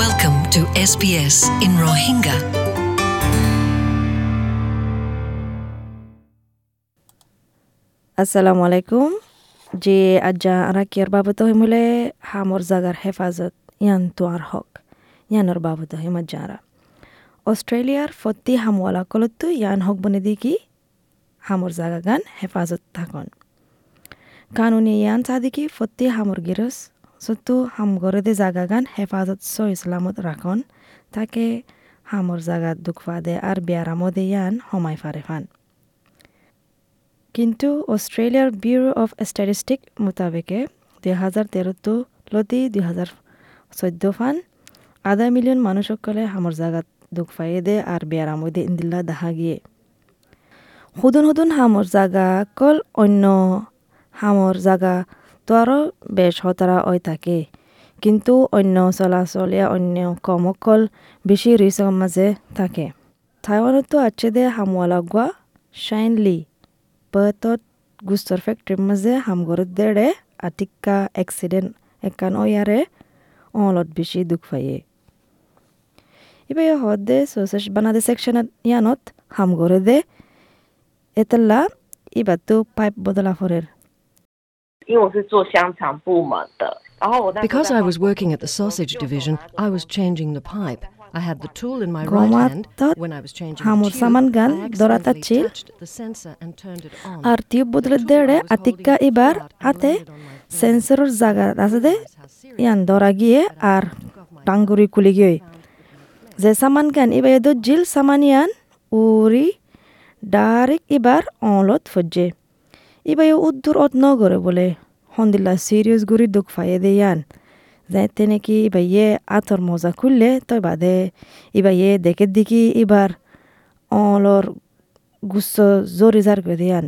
Welcome to SBS in Rohingya. আসসালামু আলাইকুম যে আজ্জা আরা কিয়ার বাবত হইমুলে হামর জাগার হেফাজত ইয়ান তোয়ার হক ইয়ানোর বাবত হইম আরা অস্ট্রেলিয়ার ফত্তি হামওয়ালা কলতো ইয়ান হক বনে দি কি হামর জাগা গান হেফাজত থাকন কানুনি ইয়ান সাদিকি ফত্তি হামর গিরস সত্তু হাম গরদে জাগা গান হেফাজত স ইসলামত রাখন তাকে হামর জাগাত দুঃখফা দে আর বিয়ারামদে ইয়ান হমাই ফারে ফান কিন্তু অস্ট্রেলিয়ার ব্যুরো অফ স্ট্যাটিস্টিক মোতাবেকে দুই হাজার তেরোতো লতি দুই হাজার চৈধ্য ফান আধা মিলিয়ন মানুষসকলে হামর জাগাত দুঃখ পাইয়ে দে আর বেয়ারামদে ইন্দিল্লা দেখা গিয়ে হুদুন হুদুন হামর জাগা কল অন্য হামর জাগা তো আরও বেশ হতারা ওই থাকে কিন্তু অন্য চলাচলীয়া অন্য কমকল বেশি রিস্কৰ মাঝে থাকে থাইৱানতো আছে দে হামওয়ালা গোৱা শাইনলি Perthot gustor factory maze hamgorot dere atikka accident ekkan oyare onlot bishi duk faye ibe yo hodde sosas banade sectionat yanot hamgorode etella ibattu pipe bodola forer Because I was working at the sausage division, I was changing the pipe. I had the tool in my right hand when I was changing hamur samangan dorata chil artiu budleddere atikka ibar ate sensor zaga dasde yan doragie ar tanguri kuligioi ze samangan ibe do jil samanian uri darik ibar onlot fujje finger. সেন্সরের জায়গা আছে দে Realized how serious Ian it was, দরা গিয়ে but I R took off my টাঙ্গুরি কুলি গিয়ে found with my flesh. যে সামান গান ইবা এদো জিল সামানিয়ান উরি direct ইবার অলত ফজ্জে Iba you উদ্দুর অত নগরে বলে হন্দিল্লা সিরিয়াস গুরি দুঃখ ফাইয়ে দে ইয়ান যাইতে নাকি ইবা ইয়ে আতর মজা খুললে তই বাদে ইবা ইয়ে দেখে দিকি ইবার অলর গুচ্ছ জরি জার করে দিয়ান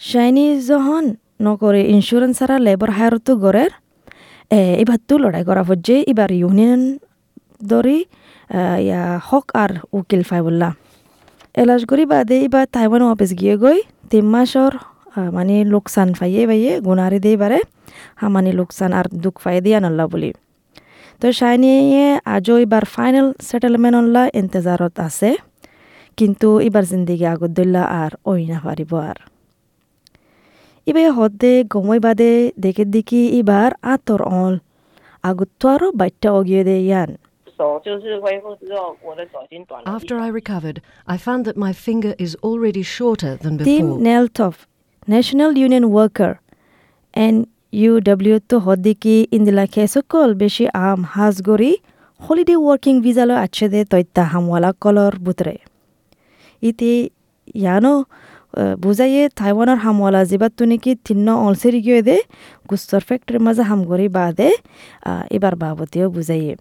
শাইনি যখন নকরে ইন্স্যুরেন্স ছাড়া লেবার হায়ারতো গড়ের এবার তো লড়াই করা হচ্ছে এবার ইউনিয়ন দরি ইয়া হক আর উকিল ফাইবুল্লাহ এলাজ করি বাদে এবার তাইওয়ান অফিস গিয়ে গই তিন মাসর মানে লোকসান ফাইয়ে বাইয়ে গুনারি দিয়ে বারে হামানি লোকসান আর দুঃখ ফাইয়ে দিয়া নল্লা বলি তো শাইনিয়ে আজও এবার ফাইনাল সেটেলমেন্ট অল্লা ইন্তজারত আছে কিন্তু এবার জিন্দিগি আগত দইল্লা আর ওই না পারিব আর ইবে হদে গমই বাদে দেখে দেখি এবার আতর অল আগত তো আরও বাইটটা অগিয়ে দে ইয়ান After I recovered, I found that my finger is already shorter than before. Tim Neltov, National Union Worker, and ইউডব্লিউত হদ্দিকি ইন্দিলা খেসকল বেশি আম হাজগরি হলিডে ওয়ার্কিং ভিজালো আছে দে তৈত্যা হামওয়ালা কলর বুতরে। ইতি ইয়ানো বুজাইয়ে থাইওয়ানর হামওয়ালা জিবাত তুনিকি তিন্ন অলসেরি গিয়ে দে গুস্তর ফ্যাক্টরি মাজা হামগরি বাদে এবার বাবতীয় বুজাইয়ে।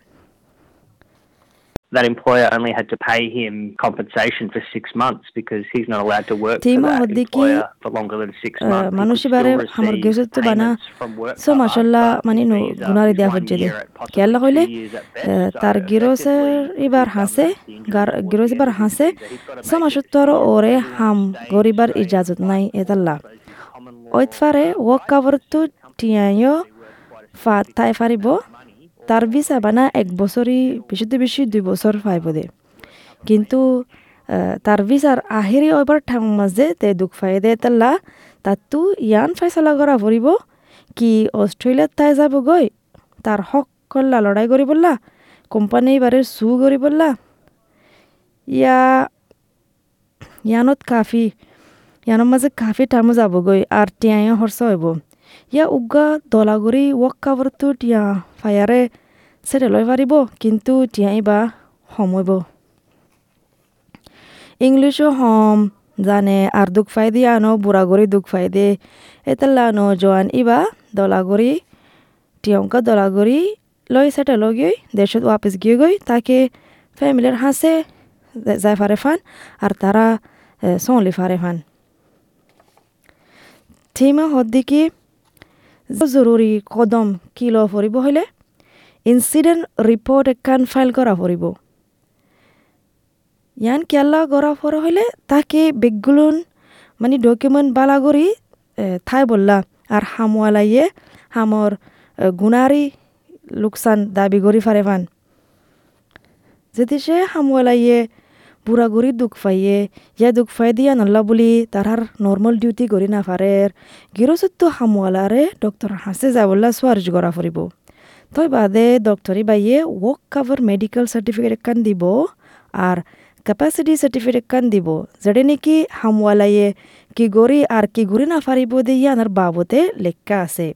That employer only had to pay him compensation for six months because he's not allowed to work for Tima that Hoddiki, employer for longer than six uh, months. He মানুষে could বারে still হামর receive গেছত তো বানা payments from work so cover, মাশাল্লাহ but মানে তার টিয়াইও visa বানা এক বছরই বেশিতে বেশি দুই বছর ফাইব দে কিন্তু তার ভিসার আহেরি ওইবার ঠাং মাঝে তে দুঃখ ফাই দে তাল্লা তাতো ইয়ান ফাইসলা করা ফুরিব কি অস্ট্রেলিয়াত তাই যাব গৈ তার হক করলা লড়াই করি বললা কোম্পানি এবারে সু করি বললা ইয়া, ইয়ানত কাফি, ইয়ানৰ মাজে কাফি টাইমো যাবগৈ আৰু তিয়াই খৰচ ইয়া উগা দলাগুৰি ৱৰ্ক কাভাৰটো তিয়া ফায়াৰে চেটে লৈ পাৰিব কিন্তু তিয়াই বা সময়ব ইংলিছো হম জানে আর দুঃখ ফাই দিয়ে আনো বুড়াগুড়ি দুঃখ ফাই দিয়ে এতাল্লা আনো জোয়ান ইবা দলাগুড়ি টিয়ঙ্কা দলাগুড়ি লৈ সেটা লগিয়ে দেশত ওয়াপিস গিয়ে গই তাকে ফ্যামিলির হাসে যায় ফারে ফান আর তারা সলি ফারে ফান থিমা হদ্দিকি জৰুৰি কদম কিলো ফুৰিব হ'লে ইনচিডেণ্ট ৰিপৰ্ট একান ফাইল কৰা ফুৰিব। ইয়ান কেলা গড়া ফরা হইলে তাকে বেগগুলোন মানে ডকুমেন্ট বালা করি ঠাই বললা। আর হামওয়ালাইয়ে হামর গুণারি লোকসান দাবি করি ফারে ফান যদি সে হামওয়ালাইয়ে বুড়া গুড়ি দুঃখ ফাইয়ে ইয়া দুঃখ ফাই দিয়া নল্লা বুলি তারার নর্মাল ডিউটি করি না ফারের গিরসত্য হামওয়ালারে ডক্টর হাসে যাবল্লা সোয়ার্জ করা ফুরিব তই বাদে ডক্টরি বাইয়ে ওয়ার্ক কাভার মেডিকেল সার্টিফিকেট একান দিব আর ক্যাপাসিটি সার্টিফিকেট একান দিব যেটা নাকি হামওয়ালাইয়ে কি গড়ি আর কি গড়ি না ফারিব দিয়ে আনার বাবতে লেখা আছে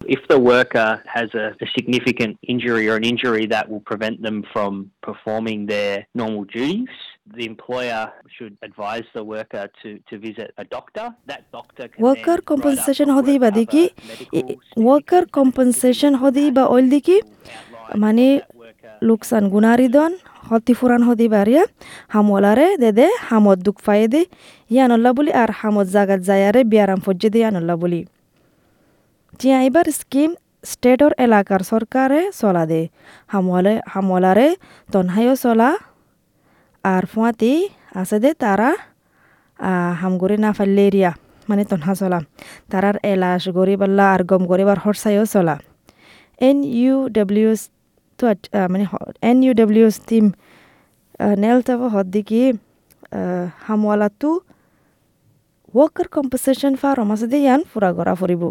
If the worker has a, a significant injury or an injury that will prevent them from performing their normal duties, the employer should advise the worker to, to visit a doctor. That doctor can Worker then compensation write up a হদি বা দেখি worker compensation হদি বা oil দেখি মানে লোকসান গুণারিদন হতি ফুরান হদি বারিয়া হামলারে দে দে হামত দুঃখ ফাইয়ে দে ইয়ানল্লা বলি আর হামত জাগাত যায়ারে বিয়ারাম ফজ্জে দে ইয়ানল্লা বলি জিয়া এবার স্কিম স্টেটর এলাকার সরকারে চলা দে হামলে হামলারে তনহাইও চলা আর ফুয়াতি আছে দে তারা হামগরি না ফাইলে এরিয়া মানে তনহা চলা তারার এলাস গরিবাল্লা আর গম গরিবার হরসাইও চলা এন ইউ ডব্লিউ তো মানে এন ইউ ডব্লিউ টিম নেল তাব হদ্দিকি হামওয়ালাটো ওয়ার্কার কম্পেনসেশন ফার্ম আছে দে ইয়ান ফুরা গড়া ফুরিব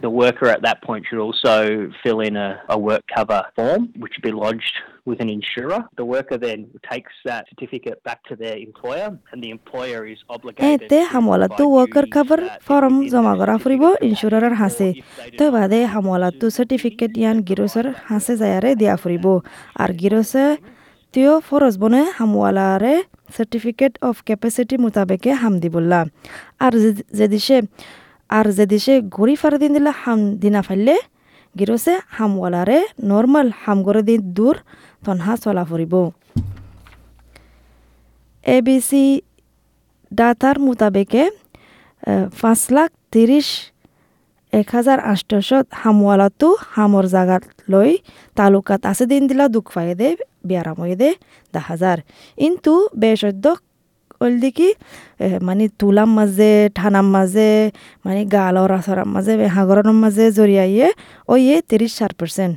The worker at that point should also fill in a, a work cover form, which would be lodged with an insurer. The worker then takes that certificate back to their employer, and the employer is obligated. এতে provide worker cover form জমা করা ফুরিব ইন্স্যুরারের হাসে তো বাদে হামওয়ালাটো certificate ইয়ান গিরসর হাসে যায়ারে দিয়া ফুরিব আর গিরসে তিও ফরজ বনে হামওয়ালারে সার্টিফিকেট অফ ক্যাপাসিটি মোতাবেকে হাম দিবল্লা আর যেদিসে আর যেদিসে ঘড়ি ফারে দিন দিলে হাম দিনা ফাইলে, গিরসে হামওয়ালারে নর্মাল হাম করে দিন দূর তনহা চলা ফুরিব। এ বি সি ডাটার মোতাবেকে পাঁচ লাখ তিরিশ এক হাজাৰ আঠশত হামৱালাটো হামৰ জাগাত লৈ তালুকাত আছে দিন দিলা দুখ পাই দে বিয়ারাময়ে দে দা হাজার। কিন্তু বেসদ্য অলদিকি মানে তুলাম মাঝে ঠানাম মাঝে মানে গালৰ আচৰাম মাঝে সাগৰৰ মাঝে জৰিয়াইয়ে ওয়ে তিরিশ চার পার্সেন্ট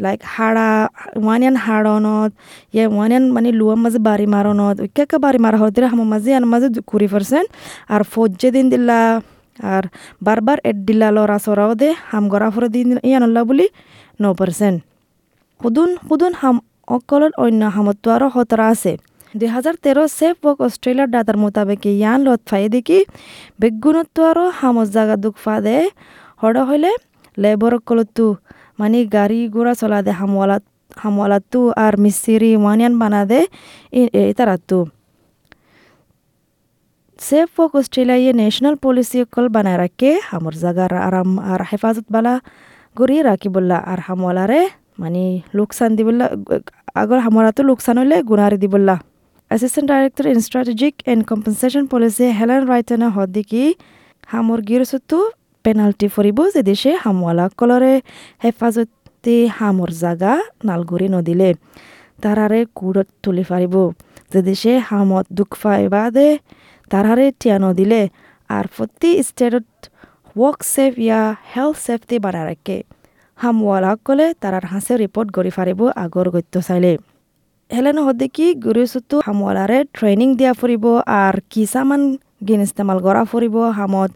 লাইক হাড়া ওয়ানিয়ান হাড়নত ইয়ে ওয়ানিয়ান মানে লুয়ার মাঝে বাড়ি মারনত উইকে বাড়ি মারা হতে হামার মাঝে আন মাঝে কুড়ি পার্সেন্ট আর ফজ্জে দিন দিলা আর বারবার এড দিলা লরা সরাও দে হাম গড়া ফরে দিন, ইয়ানল্লা বুলি ন পার্সেন্ট সুদুন সুদুন হাম অকলত অন্য আরও হতরা আছে। দুই হাজার তেরো সেফ ওয়ার্ক অস্ট্রেলিয়ার ডাটার মোতাবেক ইয়ান লতফাই দেখি বেগুণত্ব আরও হামত জাগা দুখ ফা দে। হড় হইলে লেবর কলতো মানে গাড়ি ঘোড়া চলা দে হামওয়ালা হামওয়ালাতো আর মিস্ত্রি ওয়ানিয়ান বানা দে তারাতো সেফ অস্ট্রেলিয়া ইয়ে ন্যাশনাল পলিসি অকল বানায় রাখে হামর জাগার আরাম আর হেফাজত বালা গড়িয়ে রাখি বললা, আর হামওয়ালারে মানে লোকসান দিবল্লা আগর হামরাতো লোকসান হলে গুণারি দিবল্লা assistant director in strategic and compensation policy Helen রাইটনে হদ্দিকি হামর গিরসতো পেনাল্টি ফুরিব যে দেশে হামওয়ালা কলরে হেফাজতে হামর জাগা নালগুৰি নদিলে, তারারে কুড়ত তুলি ফারিব। যে দেশে হামত দুঃখ পাইবা দে তারারে টিয়া নদিলে, আর প্রতি স্টেটত ওয়ার্ক সেফ ইয়া হেলথ সেফটি বানা রাখে হামওয়ালা কলে তারার হাসে রিপোর্ট গড়ি ফারিব আগর গত্য চাইলে হেলেন হদে কি গুৰুচুতো হামওয়ালারে ট্রেনিং দিয়া ফুরিব আর কি সামান গিন ইস্তেমাল করা ফুরিব হামত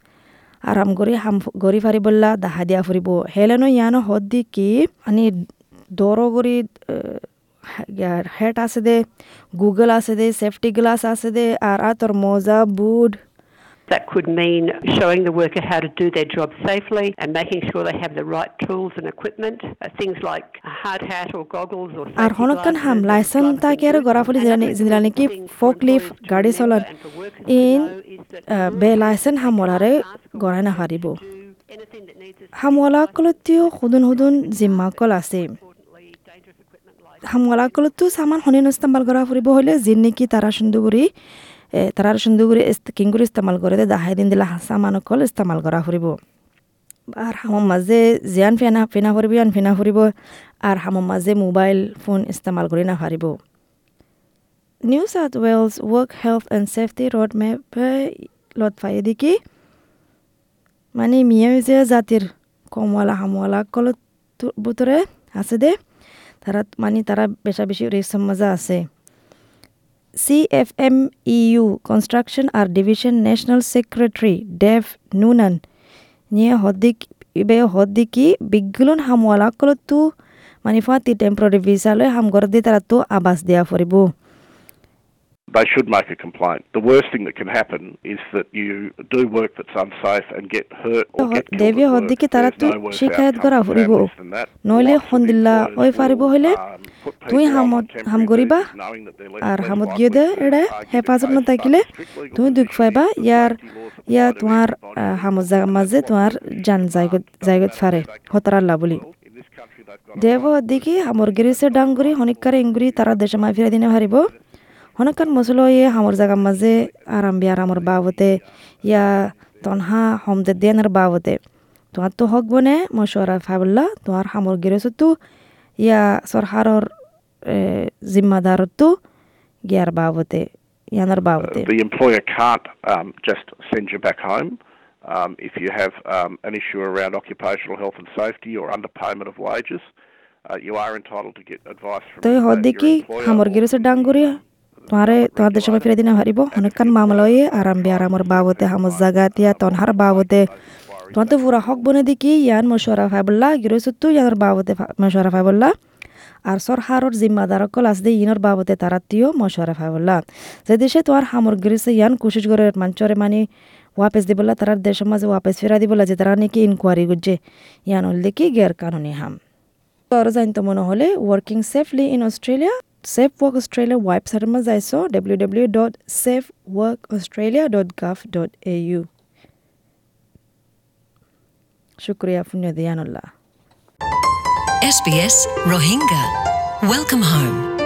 আরাম কৰি হাম গৰি ফাৰিবল্লা দাহা দিয়া ফুৰিব হেলেনো ইয়ানো হদ দি কি আনি দৰ কৰি হেড আছে দে গুগল আছে দে সেফটি গ্লাস আছে দে আর আতর মোজা বুট That could mean showing the worker how to do their job safely and making sure they have the right tools and equipment. Uh, things like a hard hat or goggles or লাইসেন তাকে আর গড়া ফুলি জিলা নাকি ফকলিফ গাড়ি চলান in বে লাইসেন হামলারে গড়াই নাহারিব হামলা কলতিও হুদুন হুদুন জিম্মা call আছে হামলা কলতো সামান হনি ইস্তেমাল করা ফুরিব হইলে জিন নাকি তারা সুন্দরী তারার সুন্দর করে কিংগুরি ইস্তেমাল করে দে, দাহাই দিন দিলা সামান কল ইস্তেমাল করা ফুরিব আর হামর মাঝে জিয়ান ফেনা ফেনা ফুরিব আন ফেনা ফুরিব আর হামর মাঝে মোবাইল, ফোন ইস্তেমাল করে না ফারিব New South Wales work health and safety road লত ফাইয়ে দেখি মানে মিয়া হয়েছে জাতির কমওয়ালা হামওয়ালা কলত ভিতরে আছে দে। তারা মানে তারা বেশা বেশি রেশম মজা আছে। CFMEU Construction আর Division National Secretary Dave Noonan নিয়ে হদ্দিক ইবে হদ্দিকি বিগলন হামওয়ালা কলতু মানে ফাতি টেম্পোরারি ভিসা লয় হাম গর দি তারা তো আবাস দিয়া ফরিব they should make a complaint. The worst thing that can happen is that you do work that's unsafe and get hurt or get killed দেবী. হদ্দিকি তারা তো শিকায়ত করা ফুরিব. নইলে হন্দিল্লা ওই ফারিব হইলে um, তুই হামত হাম less- আর হামত গিয়ে দে এড়ে uh, হেফাজত না থাকিলে তুমি দুঃখ পাইবা ইয়ার ইয়া তোমার. হামত জায়গা মাঝে তোমার জান জায়গত জায়গত ফারে হতারাল্লা বলি দেব দেখি হামর গিরিছে ডাঙ্গুরি হনিকার ইঙ্গুরি তারা দেশে মাই ফিরে দিনে হারিব হনকান মসলো ইয়ে হামর জায়গা মাঝে আরাম বিয়ার আমর বাবতে ইয়া তনহা হমদে দেনের বাবতে তোমার তো হক বনে মশওয়ারা ফাবল্লা তোমার হামর গিরেছে তো ইয়া সরকারর জিম্মাদার তো গিয়ার বাবতে ইয়ানার বাবতে the employer can't um, just send you back home. Um, if you have um, an issue around occupational health and safety or underpayment of wages, uh, you are entitled to get advice from তো uh, হদ your দেখি employer হামর or গিরেছে ডাঙ্গুরি তোমারে দেশে মাই ফিরে দিনে হারিব। হনকান মামলয়ে আরাম বিয়ার আমর বাবতে জায়গা তিয়া তনহার বাবতে। তোমার তো পুরা হক বনে দেখি, ইয়ান মশওয়ারা ফাইবল্লা গিরেছে তো ইয়ানোর বাবতে মশওয়ারা ফাইবল্লা আর সরকারর জিম্মাদার কল আস দে ইনর বাবতে তারাতিও মশওয়ারা ফাইবল্লা যে দেশে তোমার হামর গিরেছে ইয়ান কোশিশ করে মাঞ্চরে মানে ওয়াপেস দিবলা তারার দেশের মাঝে ওয়াপেস ফেরা দিবলা যে তারা নাকি ইনকোয়ারি করছে। ইয়ান হল দেখি গের কানুনি হাম। আর জানতে মনে হলে working safely in Australia Safe Work Australia website amazaiso www.safeworkaustralia.gov.au. Shukriya funyodhianola. SBS Rohingya. Welcome home.